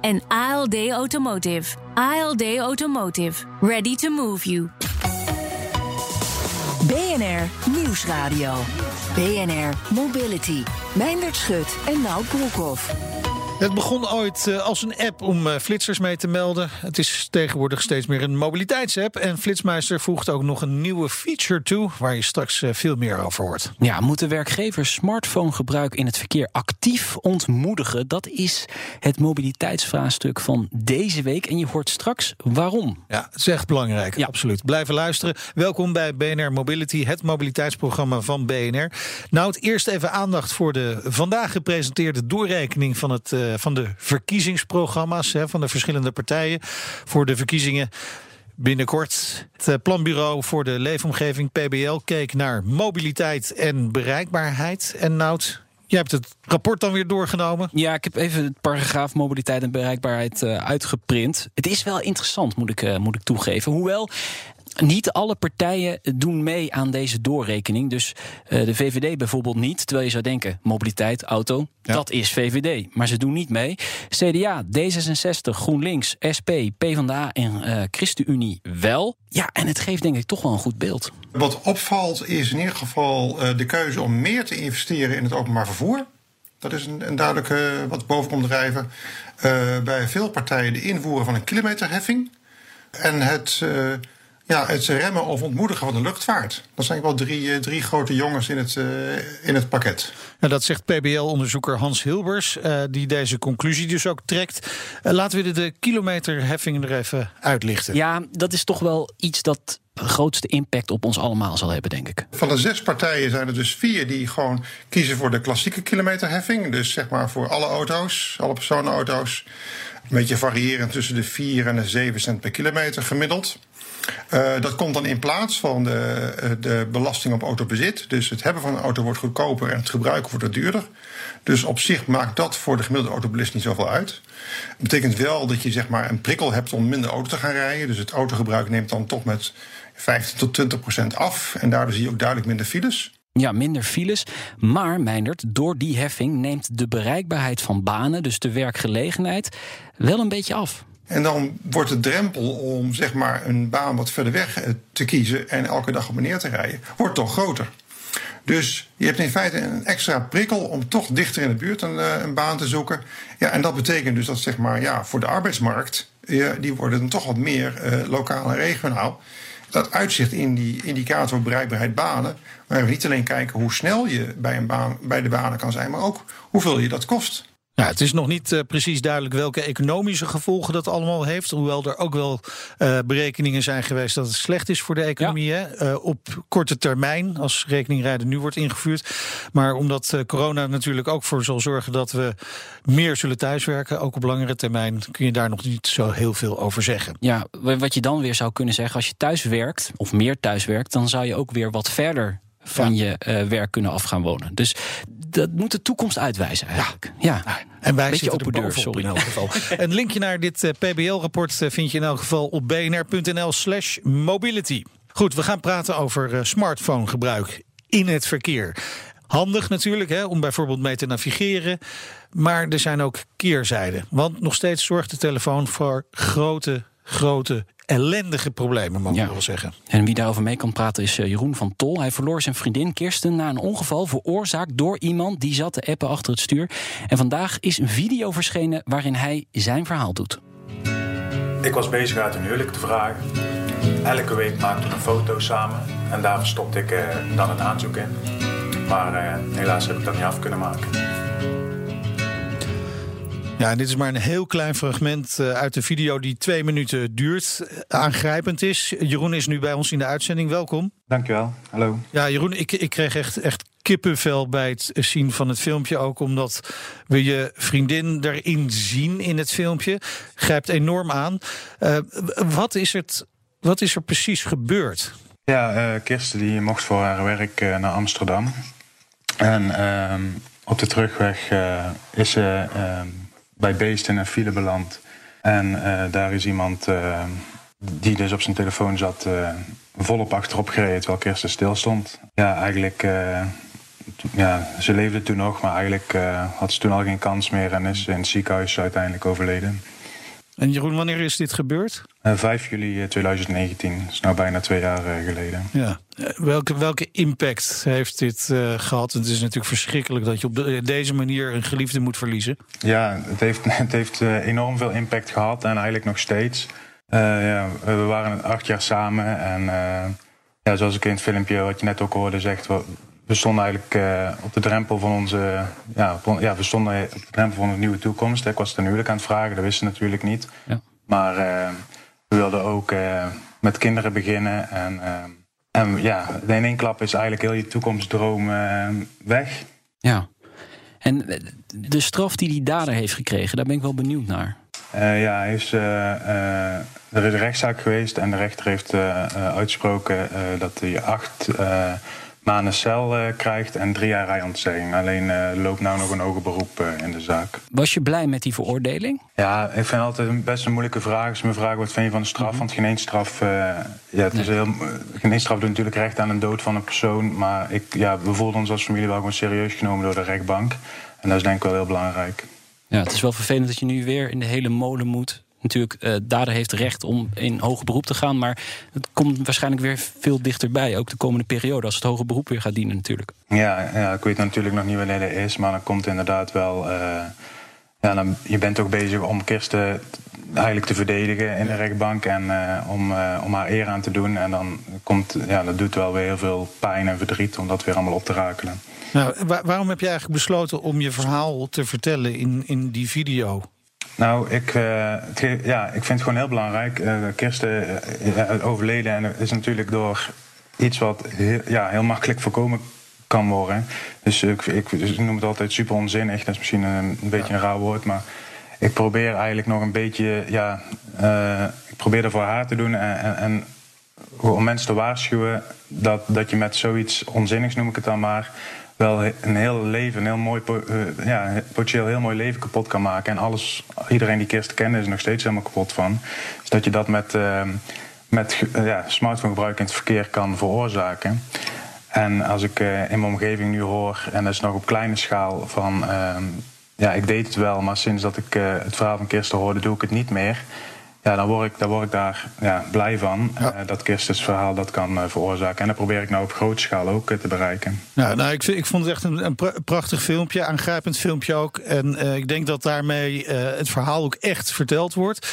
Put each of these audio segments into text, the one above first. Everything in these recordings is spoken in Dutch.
en ALD Automotive. ALD Automotive. Ready to move you. BNR Nieuwsradio. BNR Mobility. Meindert Schut en Nout Broekhoff. Het begon ooit eh, als een app om eh, flitsers mee te melden. Het is tegenwoordig steeds meer een mobiliteitsapp. En Flitsmeister voegt ook nog een nieuwe feature toe... waar je straks eh, veel meer over hoort. Ja, moeten werkgevers smartphonegebruik in het verkeer actief ontmoedigen? Dat is het mobiliteitsvraagstuk van deze week. En je hoort straks waarom. Ja, het is echt belangrijk, Ja. absoluut. Blijven luisteren. Welkom bij BNR Mobility, het mobiliteitsprogramma van BNR. Nou, het eerst even aandacht voor de vandaag gepresenteerde doorrekening... van, het, eh, van de verkiezingsprogramma's hè, van de verschillende partijen... voor de verkiezingen Binnenkort. Het eh, planbureau voor de leefomgeving PBL keek naar mobiliteit en bereikbaarheid. En Nout, jij hebt het rapport dan weer doorgenomen. Ja, ik heb even het paragraaf mobiliteit en bereikbaarheid eh, uitgeprint. Het is wel interessant, moet ik, moet ik toegeven. Hoewel. Niet alle partijen doen mee aan deze doorrekening. Dus eh, de VVD bijvoorbeeld niet. Terwijl je zou denken, mobiliteit, auto, Ja. dat is VVD. Maar ze doen niet mee. CDA, D66, GroenLinks, SP, PvdA en eh ChristenUnie wel. Ja, en het geeft denk ik toch wel een goed beeld. Wat opvalt is in ieder geval eh, de keuze om meer te investeren in het openbaar vervoer. Dat is een, een duidelijke wat boven komt drijven. Eh, bij veel partijen de invoeren van een kilometerheffing. En het, eh, ja, het remmen of ontmoedigen van de luchtvaart. Dat zijn wel drie, eh, drie grote jongens in het, eh, in het pakket. Nou, dat zegt PBL-onderzoeker Hans Hilbers, eh, die deze conclusie dus ook trekt. Laten we de, de kilometerheffing er even uitlichten. Ja, dat is toch wel iets dat de grootste impact op ons allemaal zal hebben, denk ik. Van de zes partijen zijn er dus vier die gewoon kiezen voor de klassieke kilometerheffing. Dus zeg maar voor alle auto's, alle personenauto's. Een beetje variërend tussen de 4 en de 7 cent per kilometer gemiddeld. Eh, dat komt dan in plaats van de, eh, de belasting op autobezit. Dus het hebben van een auto wordt goedkoper en het gebruiken wordt er duurder. Dus op zich maakt dat voor de gemiddelde automobilist niet zoveel uit. Het betekent wel dat je zeg maar, een prikkel hebt om minder auto te gaan rijden. Dus het autogebruik neemt dan toch met 15 tot 20 procent af. En daardoor zie je ook duidelijk minder files. Ja, minder files. Maar, Meindert, door die heffing neemt de bereikbaarheid van banen, dus de werkgelegenheid, wel een beetje af. En dan wordt de drempel om zeg maar, een baan wat verder weg eh, te kiezen en elke dag op en neer te rijden, wordt toch groter. Dus je hebt in feite een extra prikkel om toch dichter in de buurt een, eh, een baan te zoeken. Ja, en dat betekent dus dat zeg maar, ja, voor de arbeidsmarkt, die worden dan toch wat meer eh, lokaal en regionaal. Dat uitzicht in die indicator bereikbaarheid banen. Maar we niet alleen kijken hoe snel je bij, een baan, bij de banen kan zijn, maar ook hoeveel je dat kost. Ja, het is nog niet eh, precies duidelijk welke economische gevolgen dat allemaal heeft. Hoewel er ook wel eh, berekeningen zijn geweest dat het slecht is voor de economie. Hè? Eh, op korte termijn, als rekeningrijden nu wordt ingevoerd. Maar omdat corona natuurlijk ook voor zal zorgen dat we meer zullen thuiswerken, ook op langere termijn, kun je daar nog niet zo heel veel over zeggen. Ja, wa- wat je dan weer zou kunnen zeggen, als je thuis werkt, of meer thuis werkt, dan zou je ook weer wat verder van je werk kunnen af gaan wonen. Dus dat moet de toekomst uitwijzen eigenlijk. Ja. En wij Beetje zitten open er deur, sorry. in elk geval. Een linkje naar dit eh, PBL-rapport eh, vind je in elk geval op bnr.nl slash mobility. Goed, we gaan praten over eh, smartphonegebruik in het verkeer. Handig natuurlijk, hè, om bijvoorbeeld mee te navigeren. Maar er zijn ook keerzijden. Want nog steeds zorgt de telefoon voor grote, grote, ellendige problemen, we Ja. wel zeggen. En wie daarover mee kan praten is eh, Jeroen van Tol. Hij verloor zijn vriendin Kirsten na een ongeval veroorzaakt door iemand die zat te appen achter het stuur. En vandaag is een video verschenen waarin hij zijn verhaal doet. Ik was bezig uit een huwelijk te vragen. Elke week maakten we een foto samen en daar stopte ik eh, dan een aanzoek in. Maar eh, helaas heb ik dat niet af kunnen maken. Ja, en dit is maar een heel klein fragment eh, uit de video die twee minuten duurt. eh, Aangrijpend is. Jeroen is nu bij ons in de uitzending. Welkom. Dankjewel. Hallo. Ja, Jeroen, ik, ik kreeg echt, echt kippenvel bij het zien van het filmpje. Ook omdat we je vriendin erin zien in het filmpje. Grijpt enorm aan. Eh, wat is het wat is er precies gebeurd? Ja, uh, Kirsten die mocht voor haar werk uh, naar Amsterdam. En uh, op de terugweg is ze ehm, bij Beest in een file beland. En daar is iemand die dus op zijn telefoon zat volop achterop gereden terwijl Kirsten stil stond. Ja, eigenlijk ja, ze leefde toen nog, maar eigenlijk had ze toen al geen kans meer en is in het ziekenhuis uiteindelijk overleden. En Jeroen, wanneer is dit gebeurd? 5 eh, juli 2019, dat is nou bijna twee jaar eh, geleden. Ja. Eh, welke, welke impact heeft dit gehad? Het is natuurlijk verschrikkelijk dat je op deze manier een geliefde moet verliezen. Ja, het heeft, het heeft enorm veel impact gehad en eigenlijk nog steeds. ja, we waren acht jaar samen en ja, zoals ik in het filmpje wat je net ook hoorde zegt, we stonden eigenlijk uh, op de drempel van onze. Ja, ja, we stonden op de drempel van een nieuwe toekomst. Ik was ten huwelijk aan het vragen, dat wisten natuurlijk niet. Ja. Maar uh, we wilden ook uh, met kinderen beginnen. En, en ja, in één klap is eigenlijk heel je toekomstdroom weg. Ja. En de straf die die dader heeft gekregen, daar ben ik wel benieuwd naar. ja, hij is, er is een rechtszaak geweest en de rechter heeft uitgesproken dat hij acht maanden cel uh, krijgt en drie jaar rijontzegging. Alleen uh, loopt nou nog een hoger beroep uh, in de zaak. Was je blij met die veroordeling? Ja, ik vind altijd een best een moeilijke vraag. Als me vragen wat vind je van de straf? Mhm. Want geen één straf, ja, het is heel, geen één straf doet natuurlijk recht aan een dood van een persoon. Maar ik, ja, we voelden ons als familie wel gewoon serieus genomen door de rechtbank. En dat is denk ik wel heel belangrijk. Ja, het is wel vervelend dat je nu weer in de hele molen moet natuurlijk, uh, dader heeft recht om in hoger beroep te gaan. Maar het komt waarschijnlijk weer veel dichterbij. Ook de komende periode, als het hoger beroep weer gaat dienen natuurlijk. Ja, ja ik weet natuurlijk nog niet wanneer dat is. Maar dan komt inderdaad wel... Uh, ja, dan, je bent ook bezig om Kirsten eigenlijk te verdedigen in de rechtbank. En uh, om, om haar eer aan te doen. En dan komt... Ja, dat doet wel weer heel veel pijn en verdriet om dat weer allemaal op te rakelen. Nou, waarom heb je eigenlijk besloten om je verhaal te vertellen in, in die video? Nou, ik, uh, ja, ik vind het gewoon heel belangrijk. Uh, Kirsten uh, overleden en is natuurlijk door iets wat heel, ja, heel makkelijk voorkomen kan worden. Dus ik, ik, dus ik noem het altijd super onzinnig. Dat is misschien een, een beetje een raar woord, maar ik probeer eigenlijk nog een beetje, ja, ik probeer er voor haar te doen en, en, en om mensen te waarschuwen dat, dat je met zoiets onzinnigs, noem ik het dan maar, wel een heel leven, een heel mooi, uh, ja, potentieel heel mooi leven kapot kan maken. En alles, iedereen die Kirsten kende is er nog steeds helemaal kapot van. Dus dat je dat met, uh, met uh, ja, smartphonegebruik in het verkeer kan veroorzaken. En als ik in mijn omgeving nu hoor, en dat is nog op kleine schaal, van ehm, ja, ik deed het wel, maar sinds dat ik het verhaal van Kirsten hoorde, doe ik het niet meer. Ja, dan word ik, dan word ik daar ja, blij van. Ja. Uh, dat Kirstens verhaal dat kan uh, veroorzaken. En dat probeer ik nou op grote schaal ook uh, te bereiken. Ja, nou, ik, ik vond het echt een, een prachtig filmpje, aangrijpend filmpje ook. En ik denk dat daarmee het verhaal ook echt verteld wordt.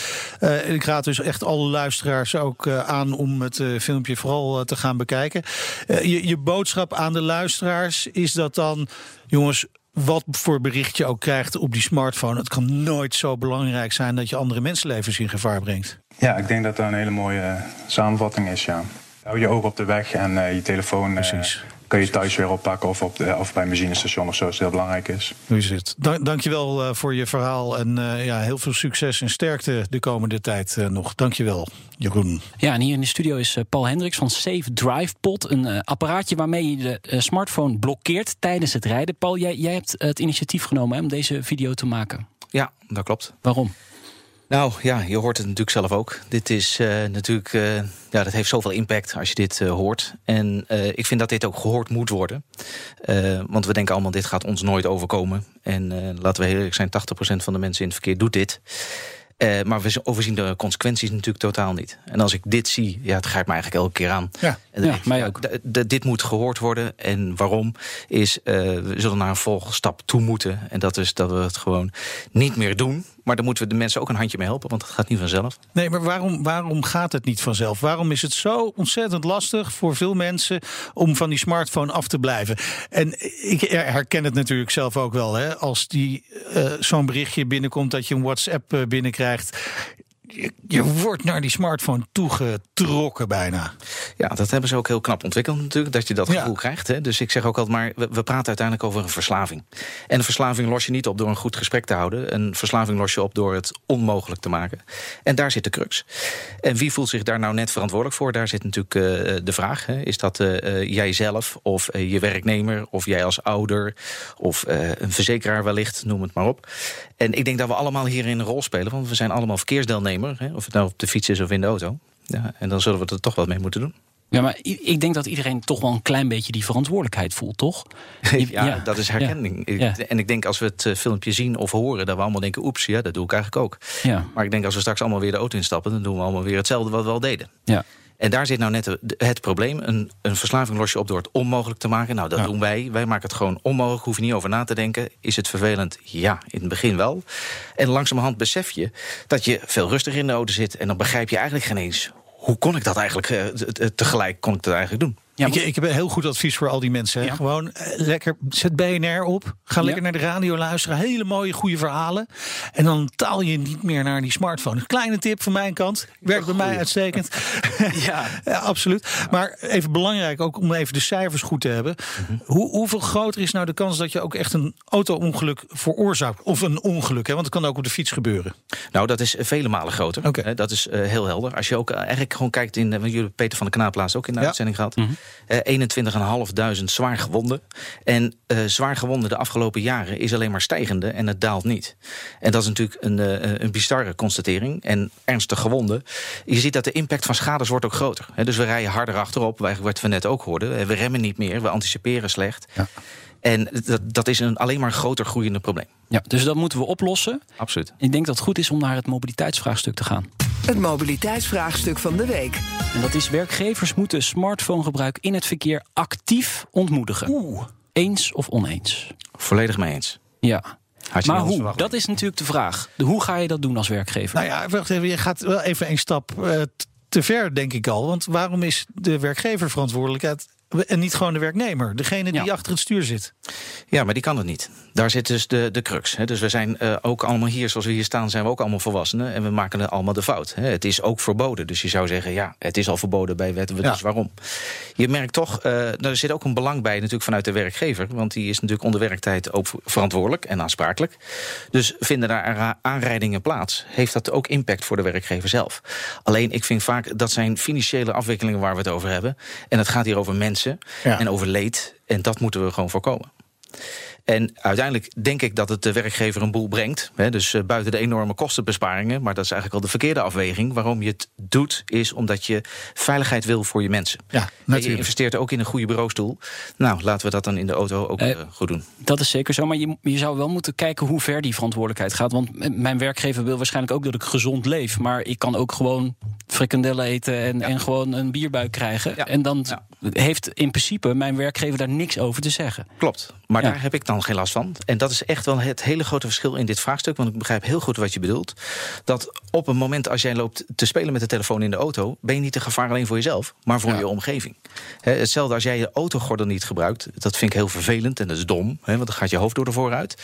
ik raad dus echt alle luisteraars ook aan om het filmpje vooral te gaan bekijken. je, je boodschap aan de luisteraars is dat dan, jongens wat voor bericht je ook krijgt op die smartphone. Het kan nooit zo belangrijk zijn dat je andere mensenlevens in gevaar brengt. Ja, ik denk dat dat een hele mooie samenvatting is, ja. Hou je oog op de weg en uh, je telefoon. Uh, Precies kun je thuis weer oppakken of, op de, of bij een benzinestation of zo, als het heel belangrijk is. Hoe is het? Dank, dankjewel uh, voor je verhaal en uh, ja, heel veel succes en sterkte de komende tijd uh, nog. Dankjewel, Jeroen. Ja, en hier in de studio is Paul Hendricks van Safe Drive Pod. Een apparaatje waarmee je de smartphone blokkeert tijdens het rijden. Paul, jij, jij hebt het initiatief genomen hè, om deze video te maken. Ja, dat klopt. Waarom? Nou ja, je hoort het natuurlijk zelf ook. Dit is uh, natuurlijk, uh, ja, dat heeft zoveel impact als je dit uh, hoort. En ik vind dat dit ook gehoord moet worden. want we denken allemaal, dit gaat ons nooit overkomen. En laten we eerlijk zijn, 80% van de mensen in het verkeer doet dit. Maar we overzien de consequenties natuurlijk totaal niet. En als ik dit zie, ja, het grijpt me eigenlijk elke keer aan. Ja, en ja mij ook. Dit moet gehoord worden. En waarom? Is, we zullen naar een volgstap toe moeten. En dat is dat we het gewoon niet meer doen. Maar daar moeten we de mensen ook een handje mee helpen, want het gaat niet vanzelf. Nee, maar waarom, waarom gaat het niet vanzelf? Waarom is het zo ontzettend lastig voor veel mensen om van die smartphone af te blijven? En ik herken het natuurlijk zelf ook wel. Hè? Als die uh, zo'n berichtje binnenkomt dat je een WhatsApp uh, binnenkrijgt je, je, wordt naar die smartphone toegetrokken bijna. Ja, dat hebben ze ook heel knap ontwikkeld natuurlijk, dat je dat Ja. gevoel krijgt. Hè. Dus ik zeg ook altijd maar, we, we praten uiteindelijk over een verslaving. En een verslaving los je niet op door een goed gesprek te houden. Een verslaving los je op door het onmogelijk te maken. En daar zit de crux. En wie voelt zich daar nou net verantwoordelijk voor? Daar zit natuurlijk eh, de vraag. Hè. Is dat eh, eh, jijzelf of je werknemer of jij als ouder of een verzekeraar wellicht, noem het maar op. En ik denk dat we allemaal hierin een rol spelen, want we zijn allemaal Hè, of het nou op de fiets is of in de auto. Ja, en dan zullen we er toch wat mee moeten doen. Ja, maar ik denk dat iedereen toch wel een klein beetje die verantwoordelijkheid voelt, toch? Ja, dat is herkenning. Ja. En ik denk als we het eh, filmpje zien of horen, dat we allemaal denken: oeps, ja, dat doe ik eigenlijk ook. Ja. Maar ik denk als we straks allemaal weer de auto instappen, dan doen we allemaal weer hetzelfde wat we al deden. Ja. En daar zit nou net het probleem. Een, een verslaving los je op door het onmogelijk te maken. Nou, dat Ja. doen wij. Wij maken het gewoon onmogelijk. Hoef je niet over na te denken. Is het vervelend? Ja, in het begin wel. En langzamerhand besef je dat je veel rustiger in de auto zit. En dan begrijp je eigenlijk geen eens. Hoe kon ik dat eigenlijk eh, tegelijk kon ik dat eigenlijk doen? Ja, ik, ik heb een heel goed advies voor al die mensen. Ja. Gewoon eh, lekker, zet BNR op. Ga lekker naar de radio luisteren. Hele mooie, goede verhalen. En dan taal je niet meer naar die smartphone. Een kleine tip van mijn kant. Werkt bij mij uitstekend. Ja. Ja, absoluut. Maar even belangrijk ook om even de cijfers goed te hebben. Mhm. Hoe, hoeveel groter is nou de kans dat je ook echt een auto-ongeluk veroorzaakt? Of een ongeluk, hè? want het kan ook op de fiets gebeuren. Nou, dat is vele malen groter. Hè, Dat is eh, heel helder. Als je ook eh, eigenlijk gewoon kijkt in. eh, want jullie Peter van der Knaap laatst ook in de uitzending gehad. Eh, 21.500 zwaar gewonden. En eh, zwaar gewonden de afgelopen jaren is alleen maar stijgende en het daalt niet. En dat is natuurlijk een, eh, een bizarre constatering. En ernstig gewonden. Je ziet dat de impact van schades wordt ook groter. Dus we rijden harder achterop, wat we net ook hoorden. Eh, We remmen niet meer, we anticiperen slecht. Ja. En dat, dat is een alleen maar groter groeiende probleem. ja, dus dat moeten we oplossen. Absoluut. Ik denk dat het goed is om naar het mobiliteitsvraagstuk te gaan. Het mobiliteitsvraagstuk van de week. En dat is werkgevers moeten smartphonegebruik in het verkeer actief ontmoedigen. Oeh. Eens of oneens? Volledig mee eens. Ja. Maar hoe? Dat is natuurlijk de vraag. De- Hoe ga je dat doen als werkgever? Nou ja, wacht even. Je gaat wel even een stap eh, te ver, denk ik al. Want waarom is de werkgever verantwoordelijkheid en niet gewoon de werknemer? Degene die Ja. achter het stuur zit. Ja, maar die kan het niet. Daar zit dus de, de crux. Hè. Dus we zijn eh, ook allemaal hier, zoals we hier staan, zijn we ook allemaal volwassenen. En we maken het allemaal de fout. Hè. Het is ook verboden. Dus je zou zeggen, ja, het is al verboden bij wet. Dus Ja. waarom? Je merkt toch, eh er zit ook een belang bij natuurlijk vanuit de werkgever. Want die is natuurlijk onder werktijd ook verantwoordelijk en aansprakelijk. Dus vinden daar aanrijdingen plaats, heeft dat ook impact voor de werkgever zelf. Alleen ik vind vaak dat zijn financiële afwikkelingen waar we het over hebben. En het gaat hier over mensen Ja. en over leed. En dat moeten we gewoon voorkomen. En uiteindelijk denk ik dat het de werkgever een boel brengt. Hè, dus eh, buiten de enorme kostenbesparingen. Maar dat is eigenlijk al de verkeerde afweging. Waarom je het doet, is omdat je veiligheid wil voor je mensen. Ja, En je natuurlijk. investeert ook in een goede bureaustoel. Nou, laten we dat dan in de auto ook Eh, eh, goed doen. Dat is zeker zo, maar je, je zou wel moeten kijken hoe ver die verantwoordelijkheid gaat. Want mijn werkgever wil waarschijnlijk ook dat ik gezond leef. Maar ik kan ook gewoon frikandellen eten en, en gewoon een bierbuik krijgen. Ja. En dan Ja. heeft in principe mijn werkgever daar niks over te zeggen. Klopt. Maar Ja. daar heb ik dan geen last van. En dat is echt wel het hele grote verschil in dit vraagstuk. Want ik begrijp heel goed wat je bedoelt. Dat op een moment als jij loopt te spelen met de telefoon in de auto. ben je niet een gevaar alleen voor jezelf, maar voor Ja. je omgeving. Hetzelfde als jij je autogordel niet gebruikt. Dat vind ik heel vervelend en dat is dom. Want dan gaat je hoofd door de vooruit.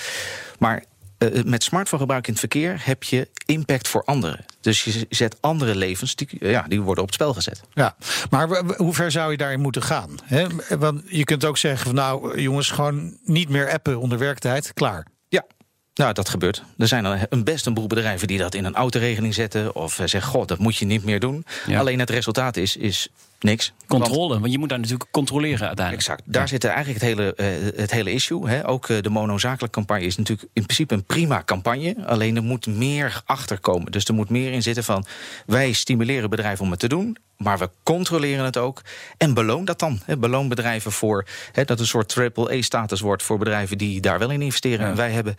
Maar eh, met smartphonegebruik in het verkeer heb je impact voor anderen. Dus je zet andere levens, die, ja, die worden op het spel gezet. Ja, maar hoe ver zou je daarin moeten gaan? Hè? Want je kunt ook zeggen van nou jongens, gewoon niet meer appen onder werktijd. Klaar. Ja. Nou, dat gebeurt. Er zijn een best een boel bedrijven die dat in een autoregeling zetten. Of eh, zeggen, god, dat moet je niet meer doen. Ja. Alleen het resultaat is, is niks. Controle, want je moet daar natuurlijk controleren uiteindelijk. Exact. Daar zit eigenlijk het hele, eh, het hele issue. Hè. Ook eh, de monozakelijke campagne is natuurlijk in principe een prima campagne. Alleen er moet meer achter komen. Dus er moet meer in zitten van... wij stimuleren bedrijven om het te doen... maar we controleren het ook. En beloon dat dan. Hè. Beloon bedrijven voor hè, dat een soort triple-A-status wordt... voor bedrijven die daar wel in investeren. En wij hebben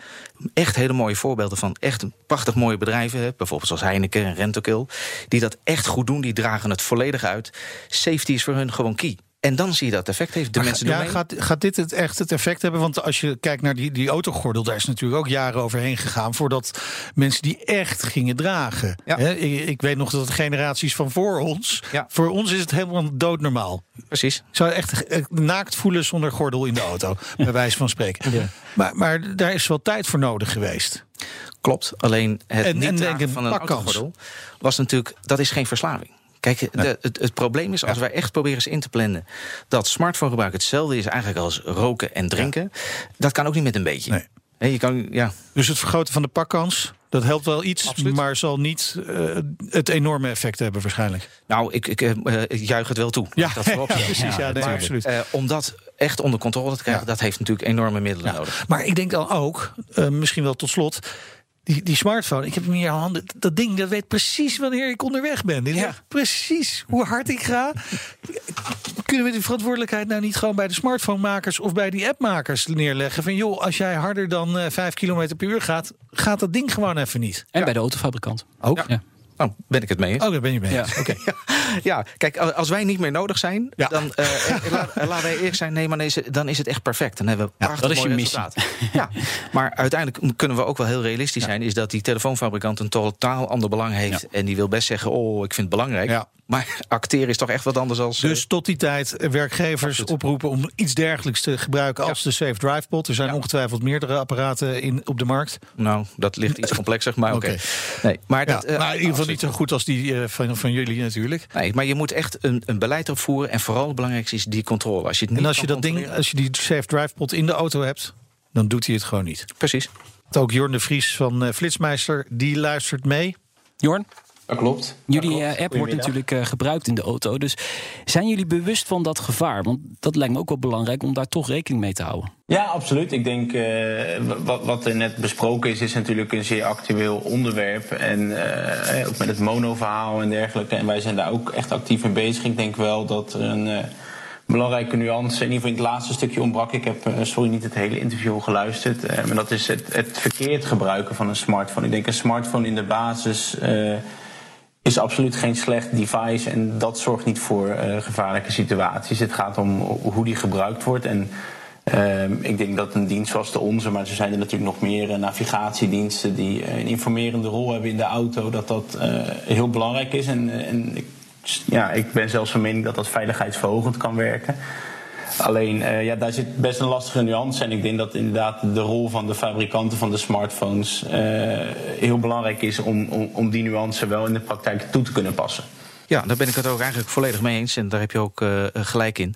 echt hele mooie voorbeelden van... echt prachtig mooie bedrijven. Hè. Bijvoorbeeld zoals Heineken en Rentokil. Die dat echt goed doen. Die dragen het volledig uit. Safety is voor hun gewoon key. En dan zie je dat effect heeft. De Maar mensen ja, gaat, gaat dit het echt het effect hebben? Want als je kijkt naar die, die autogordel, daar is natuurlijk ook jaren overheen gegaan voordat mensen die echt gingen dragen. Ja. Ik, ik weet nog dat generaties van voor ons, Ja. voor ons is het helemaal doodnormaal. Precies. Zou echt eh, naakt voelen zonder gordel in de auto, bij wijze van spreken. Maar, maar daar is wel tijd voor nodig geweest. Klopt. Alleen het En- niet en dragen van een autogordel was natuurlijk... dat is geen verslaving. Kijk, de, het, het, probleem is als wij echt proberen eens in te plannen dat smartphonegebruik hetzelfde is eigenlijk als roken en drinken. Dat kan ook niet met een beetje. Nee. je kan, ja. Dus het vergroten van de pakkans, dat helpt wel iets, Absoluut. maar zal niet uh, het enorme effect hebben waarschijnlijk. Nou, ik, ik, uh, ik juich het wel toe. Ja, dat ja precies. Ja, nee, absoluut. Uh, om dat echt onder controle te krijgen, dat heeft natuurlijk enorme middelen nodig. Maar ik denk dan ook, misschien wel tot slot die, die smartphone, ik heb hem hier aan handen. Dat ding dat weet precies wanneer ik onderweg ben. Ja. precies hoe hard ik ga. Kunnen we die verantwoordelijkheid nou niet gewoon bij de smartphonemakers of bij die appmakers neerleggen? Van joh, als jij harder dan uh, 5 km per uur gaat, gaat dat ding gewoon even niet. En ja. bij de autofabrikant. Ook? Ja. Oh, ben ik het mee eens? Oh, daar ben je mee eens. Ja. Oké. ja, kijk, als wij niet meer nodig zijn, ja. dan uh, laten wij eerlijk zijn. Nee, maar nee, dan is het echt perfect. Dan hebben we ja, dat is je missie. ja, maar uiteindelijk kunnen we ook wel heel realistisch zijn. Is dat die telefoonfabrikant een totaal ander belang heeft. En die wil best zeggen, oh, ik vind het belangrijk. Maar acteren is toch echt wat anders als... Dus tot die tijd werkgevers oproepen om iets dergelijks te gebruiken als de Safe Drive Pod. Er zijn ongetwijfeld meerdere apparaten in, op de markt. Nou, dat ligt iets complexer, maar oké. Okay. Nee, maar, dat, uh, maar in ieder geval niet zo goed als die uh, van, van jullie natuurlijk. Nee, maar je moet echt een, een beleid opvoeren. En vooral het belangrijkste is die controle. Als je het niet en als je dat ding, als je die Safe Drive Pod in de auto hebt, dan doet hij het gewoon niet. Precies. Ook Jorn de Vries van uh, Flitsmeister, die luistert mee. Jorn? Dat klopt. Jullie uh, app wordt natuurlijk uh, gebruikt in de auto. Dus zijn jullie bewust van dat gevaar? Want dat lijkt me ook wel belangrijk om daar toch rekening mee te houden. Ja, absoluut. Ik denk uh, wat, wat er net besproken is, is natuurlijk een zeer actueel onderwerp. En ook met het mono-verhaal en dergelijke. En wij zijn daar ook echt actief mee bezig. Ik denk wel dat er een belangrijke nuance, in ieder geval in het laatste stukje ontbrak. Ik heb, sorry, niet het hele interview geluisterd. maar dat is het, het verkeerd gebruiken van een smartphone. Ik denk een smartphone in de basis is absoluut geen slecht device en dat zorgt niet voor uh, gevaarlijke situaties. Het gaat om hoe die gebruikt wordt. En uh, ik denk dat een dienst zoals de onze, maar er zijn er natuurlijk nog meer uh, navigatiediensten die een informerende rol hebben in de auto, dat dat heel belangrijk is. En, en ik, ja, ik ben zelfs van mening dat dat veiligheidsverhogend kan werken. Alleen, uh, ja, daar zit best een lastige nuance. En ik denk dat inderdaad de rol van de fabrikanten van de smartphones uh, heel belangrijk is om, om, om die nuance wel in de praktijk toe te kunnen passen. Ja, daar ben ik het ook eigenlijk volledig mee eens. En daar heb je ook uh, gelijk in.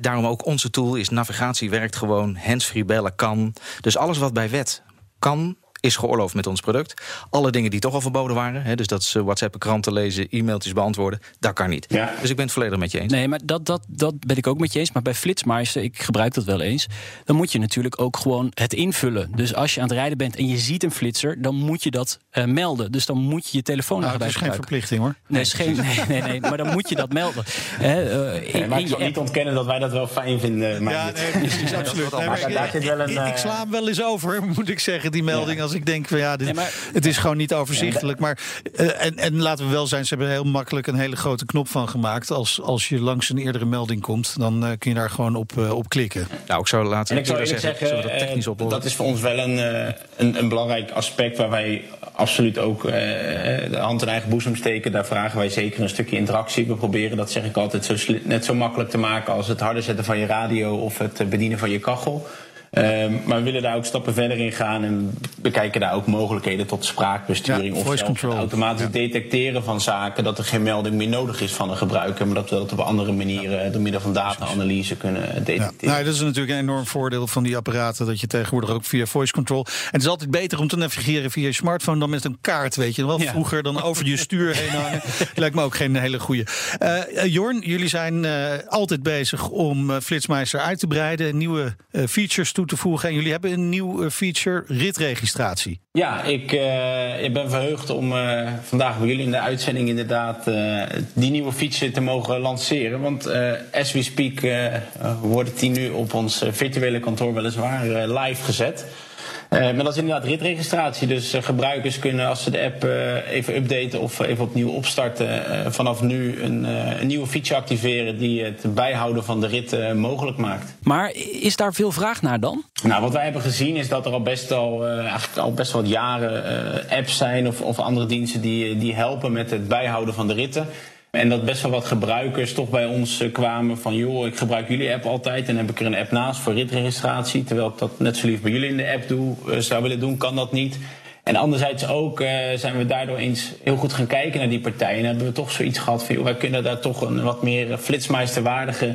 Daarom ook onze tool is navigatie werkt gewoon. Handsfree bellen kan. Dus alles wat bij wet kan, is geoorloofd met ons product. Alle dingen die toch al verboden waren, hè, dus dat is WhatsApp, kranten lezen, e-mailtjes beantwoorden, dat kan niet. Ja. Dus ik ben het volledig met je eens. Nee, maar dat, dat, dat ben ik ook met je eens. Maar bij Flitsmeister, ik gebruik dat wel eens, dan moet je natuurlijk ook gewoon het invullen. Dus als je aan het rijden bent en je ziet een flitser, dan moet je dat uh, melden. Dus dan moet je je telefoon nou, Dat is geen verplichting hoor. Nee, is geen, nee, nee, nee, maar dan moet je dat melden. uh, in, maar ik zal niet ontkennen dat wij dat wel fijn vinden. Maar ja, nee, precies, absoluut. Nee, maar, ik, ik, ik, ik, sla hem wel eens over, moet ik zeggen, die melding. Ja. Als ik denk van ja, dit, Nee, maar, het is gewoon niet overzichtelijk. Maar, uh, en, en laten we wel zijn, ze hebben heel makkelijk een hele grote knop van gemaakt. Als, als je langs een eerdere melding komt, dan uh, kun je daar gewoon op, uh, op klikken. Nou, ik zou laten ik zou zeggen, zeggen dat technisch oplossen. Dat is voor ons wel een, een, een, belangrijk aspect waar wij absoluut ook de hand in eigen boezem steken. Daar vragen wij zeker een stukje interactie. We proberen dat, zeg ik altijd, zo net zo makkelijk te maken als het harder zetten van je radio of het bedienen van je kachel. Um, maar we willen daar ook stappen verder in gaan en bekijken daar ook mogelijkheden tot spraakbesturing ja, of zelfs automatisch ja. detecteren van zaken dat er geen melding meer nodig is van een gebruiker, maar dat we dat op andere manieren ja. door middel van data-analyse kunnen detecteren. Ja. Nou, dat is natuurlijk een enorm voordeel van die apparaten dat je tegenwoordig ook via voice control. En het is altijd beter om te navigeren via je smartphone dan met een kaart, weet je. Wel vroeger dan over je stuur heen hangen. Lijkt me ook geen hele goede. Uh, Jorn, jullie zijn uh, altijd bezig om Flitsmeister uit te breiden, nieuwe features toe te voegen. En jullie hebben een nieuw eh, feature, ritregistratie. Ja, ik, uh, ik ben verheugd om uh, vandaag bij jullie in de uitzending inderdaad die nieuwe feature te mogen lanceren. Want as we speak wordt die nu op ons virtuele kantoor weliswaar live gezet. Uh, maar dat is inderdaad ritregistratie. Dus uh, gebruikers kunnen als ze de app uh, even updaten of even opnieuw opstarten, vanaf nu een, een, nieuwe feature activeren die het bijhouden van de rit mogelijk maakt. Maar is daar veel vraag naar dan? Nou, wat wij hebben gezien is dat er al best al, eigenlijk al best wel jaren apps zijn of, of andere diensten die, die helpen met het bijhouden van de ritten. En dat best wel wat gebruikers toch bij ons eh, kwamen van... joh, ik gebruik jullie app altijd en heb ik er een app naast voor ritregistratie... terwijl ik dat net zo lief bij jullie in de app doe, eh, zou willen doen, kan dat niet. En anderzijds ook eh, zijn we daardoor eens heel goed gaan kijken naar die partijen. En hebben we toch zoiets gehad van, joh, wij kunnen daar toch een wat meer flitsmeisterwaardige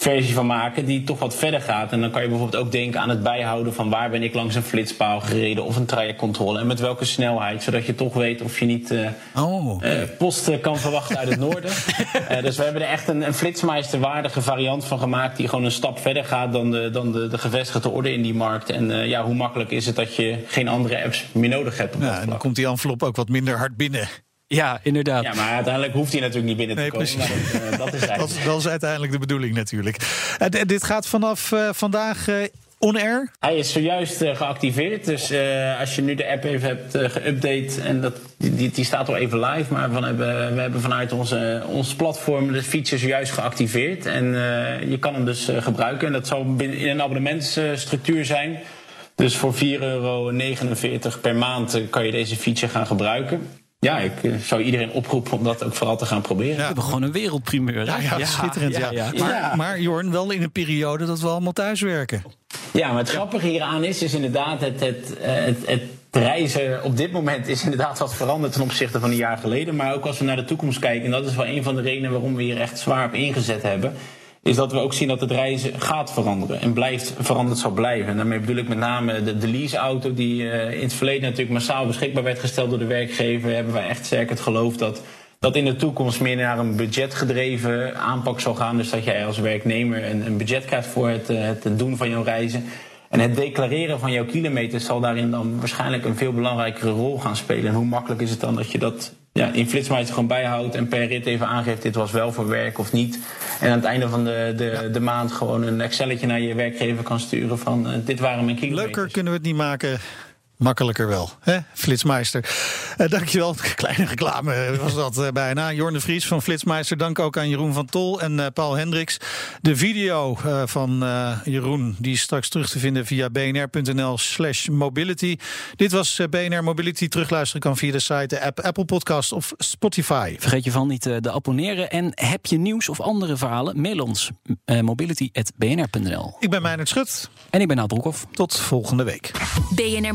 versie van maken die toch wat verder gaat. En dan kan je bijvoorbeeld ook denken aan het bijhouden van waar ben ik langs een flitspaal gereden of een trajectcontrole en met welke snelheid, zodat je toch weet of je niet uh, oh. uh, post kan verwachten uit het noorden. uh, dus we hebben er echt een, een flitsmeisterwaardige variant van gemaakt die gewoon een stap verder gaat dan de, dan de, de gevestigde orde in die markt. En ja, hoe makkelijk is het dat je geen andere apps meer nodig hebt? Op ja, en dan komt die envelop ook wat minder hard binnen. Ja, inderdaad. Ja, maar uiteindelijk hoeft hij natuurlijk niet binnen te nee, komen. Maar, uh, dat, is dat, dat, is uiteindelijk de bedoeling natuurlijk. Uh, dit gaat vanaf uh, vandaag on-air? Hij is zojuist geactiveerd. Dus als je nu de app even hebt geüpdate... en dat, die, die staat al even live... maar we hebben, we hebben vanuit onze, ons platform de feature zojuist geactiveerd. En je kan hem dus gebruiken. En dat zal in een abonnementsstructuur zijn... Dus voor 4,49 euro per maand kan je deze feature gaan gebruiken. Ja, ik zou iedereen oproepen om dat ook vooral te gaan proberen. We hebben gewoon een wereldprimeur. Ja, ja, schitterend. Ja, ja. Maar, maar Jorn, wel in een periode dat we allemaal thuiswerken. Ja, maar het grappige hieraan is, is inderdaad het, het, het, het reizen op dit moment is inderdaad wat veranderd ten opzichte van een jaar geleden. Maar ook als we naar de toekomst kijken, en dat is wel een van de redenen waarom we hier echt zwaar op ingezet hebben is dat we ook zien dat het reizen gaat veranderen en blijft veranderd zal blijven. En daarmee bedoel ik met name de, de leaseauto die uh, in het verleden natuurlijk massaal beschikbaar werd gesteld door de werkgever. Hebben wij echt sterk het geloof dat dat in de toekomst meer naar een budgetgedreven aanpak zal gaan. Dus dat jij als werknemer een, een budget krijgt voor het, het doen van jouw reizen. En het declareren van jouw kilometers zal daarin dan waarschijnlijk een veel belangrijkere rol gaan spelen. En hoe makkelijk is het dan dat je dat ja, in flitsmeister gewoon bijhoudt en per rit even aangeeft dit was wel voor werk of niet. En aan het einde van de, de, ja. de maand gewoon een Excelletje naar je werkgever kan sturen van uh, dit waren mijn kilometers. Leuker kunnen we het niet maken. Makkelijker wel, hè? Flitsmeister. Uh, dankjewel. Kleine reclame was dat uh, bijna. Jorn de Vries van Flitsmeister. Dank ook aan Jeroen van Tol en uh, Paul Hendricks. De video van Jeroen die is straks terug te vinden via bnr.nl slash mobility. Dit was BNR Mobility. Terugluisteren kan via de site, de app, Apple Podcast of Spotify. Vergeet je van niet te abonneren. En heb je nieuws of andere verhalen? Mail ons mobility.bnr.nl Ik ben Meijnerd Schut. En ik ben Broekhoff. Tot volgende week. BNR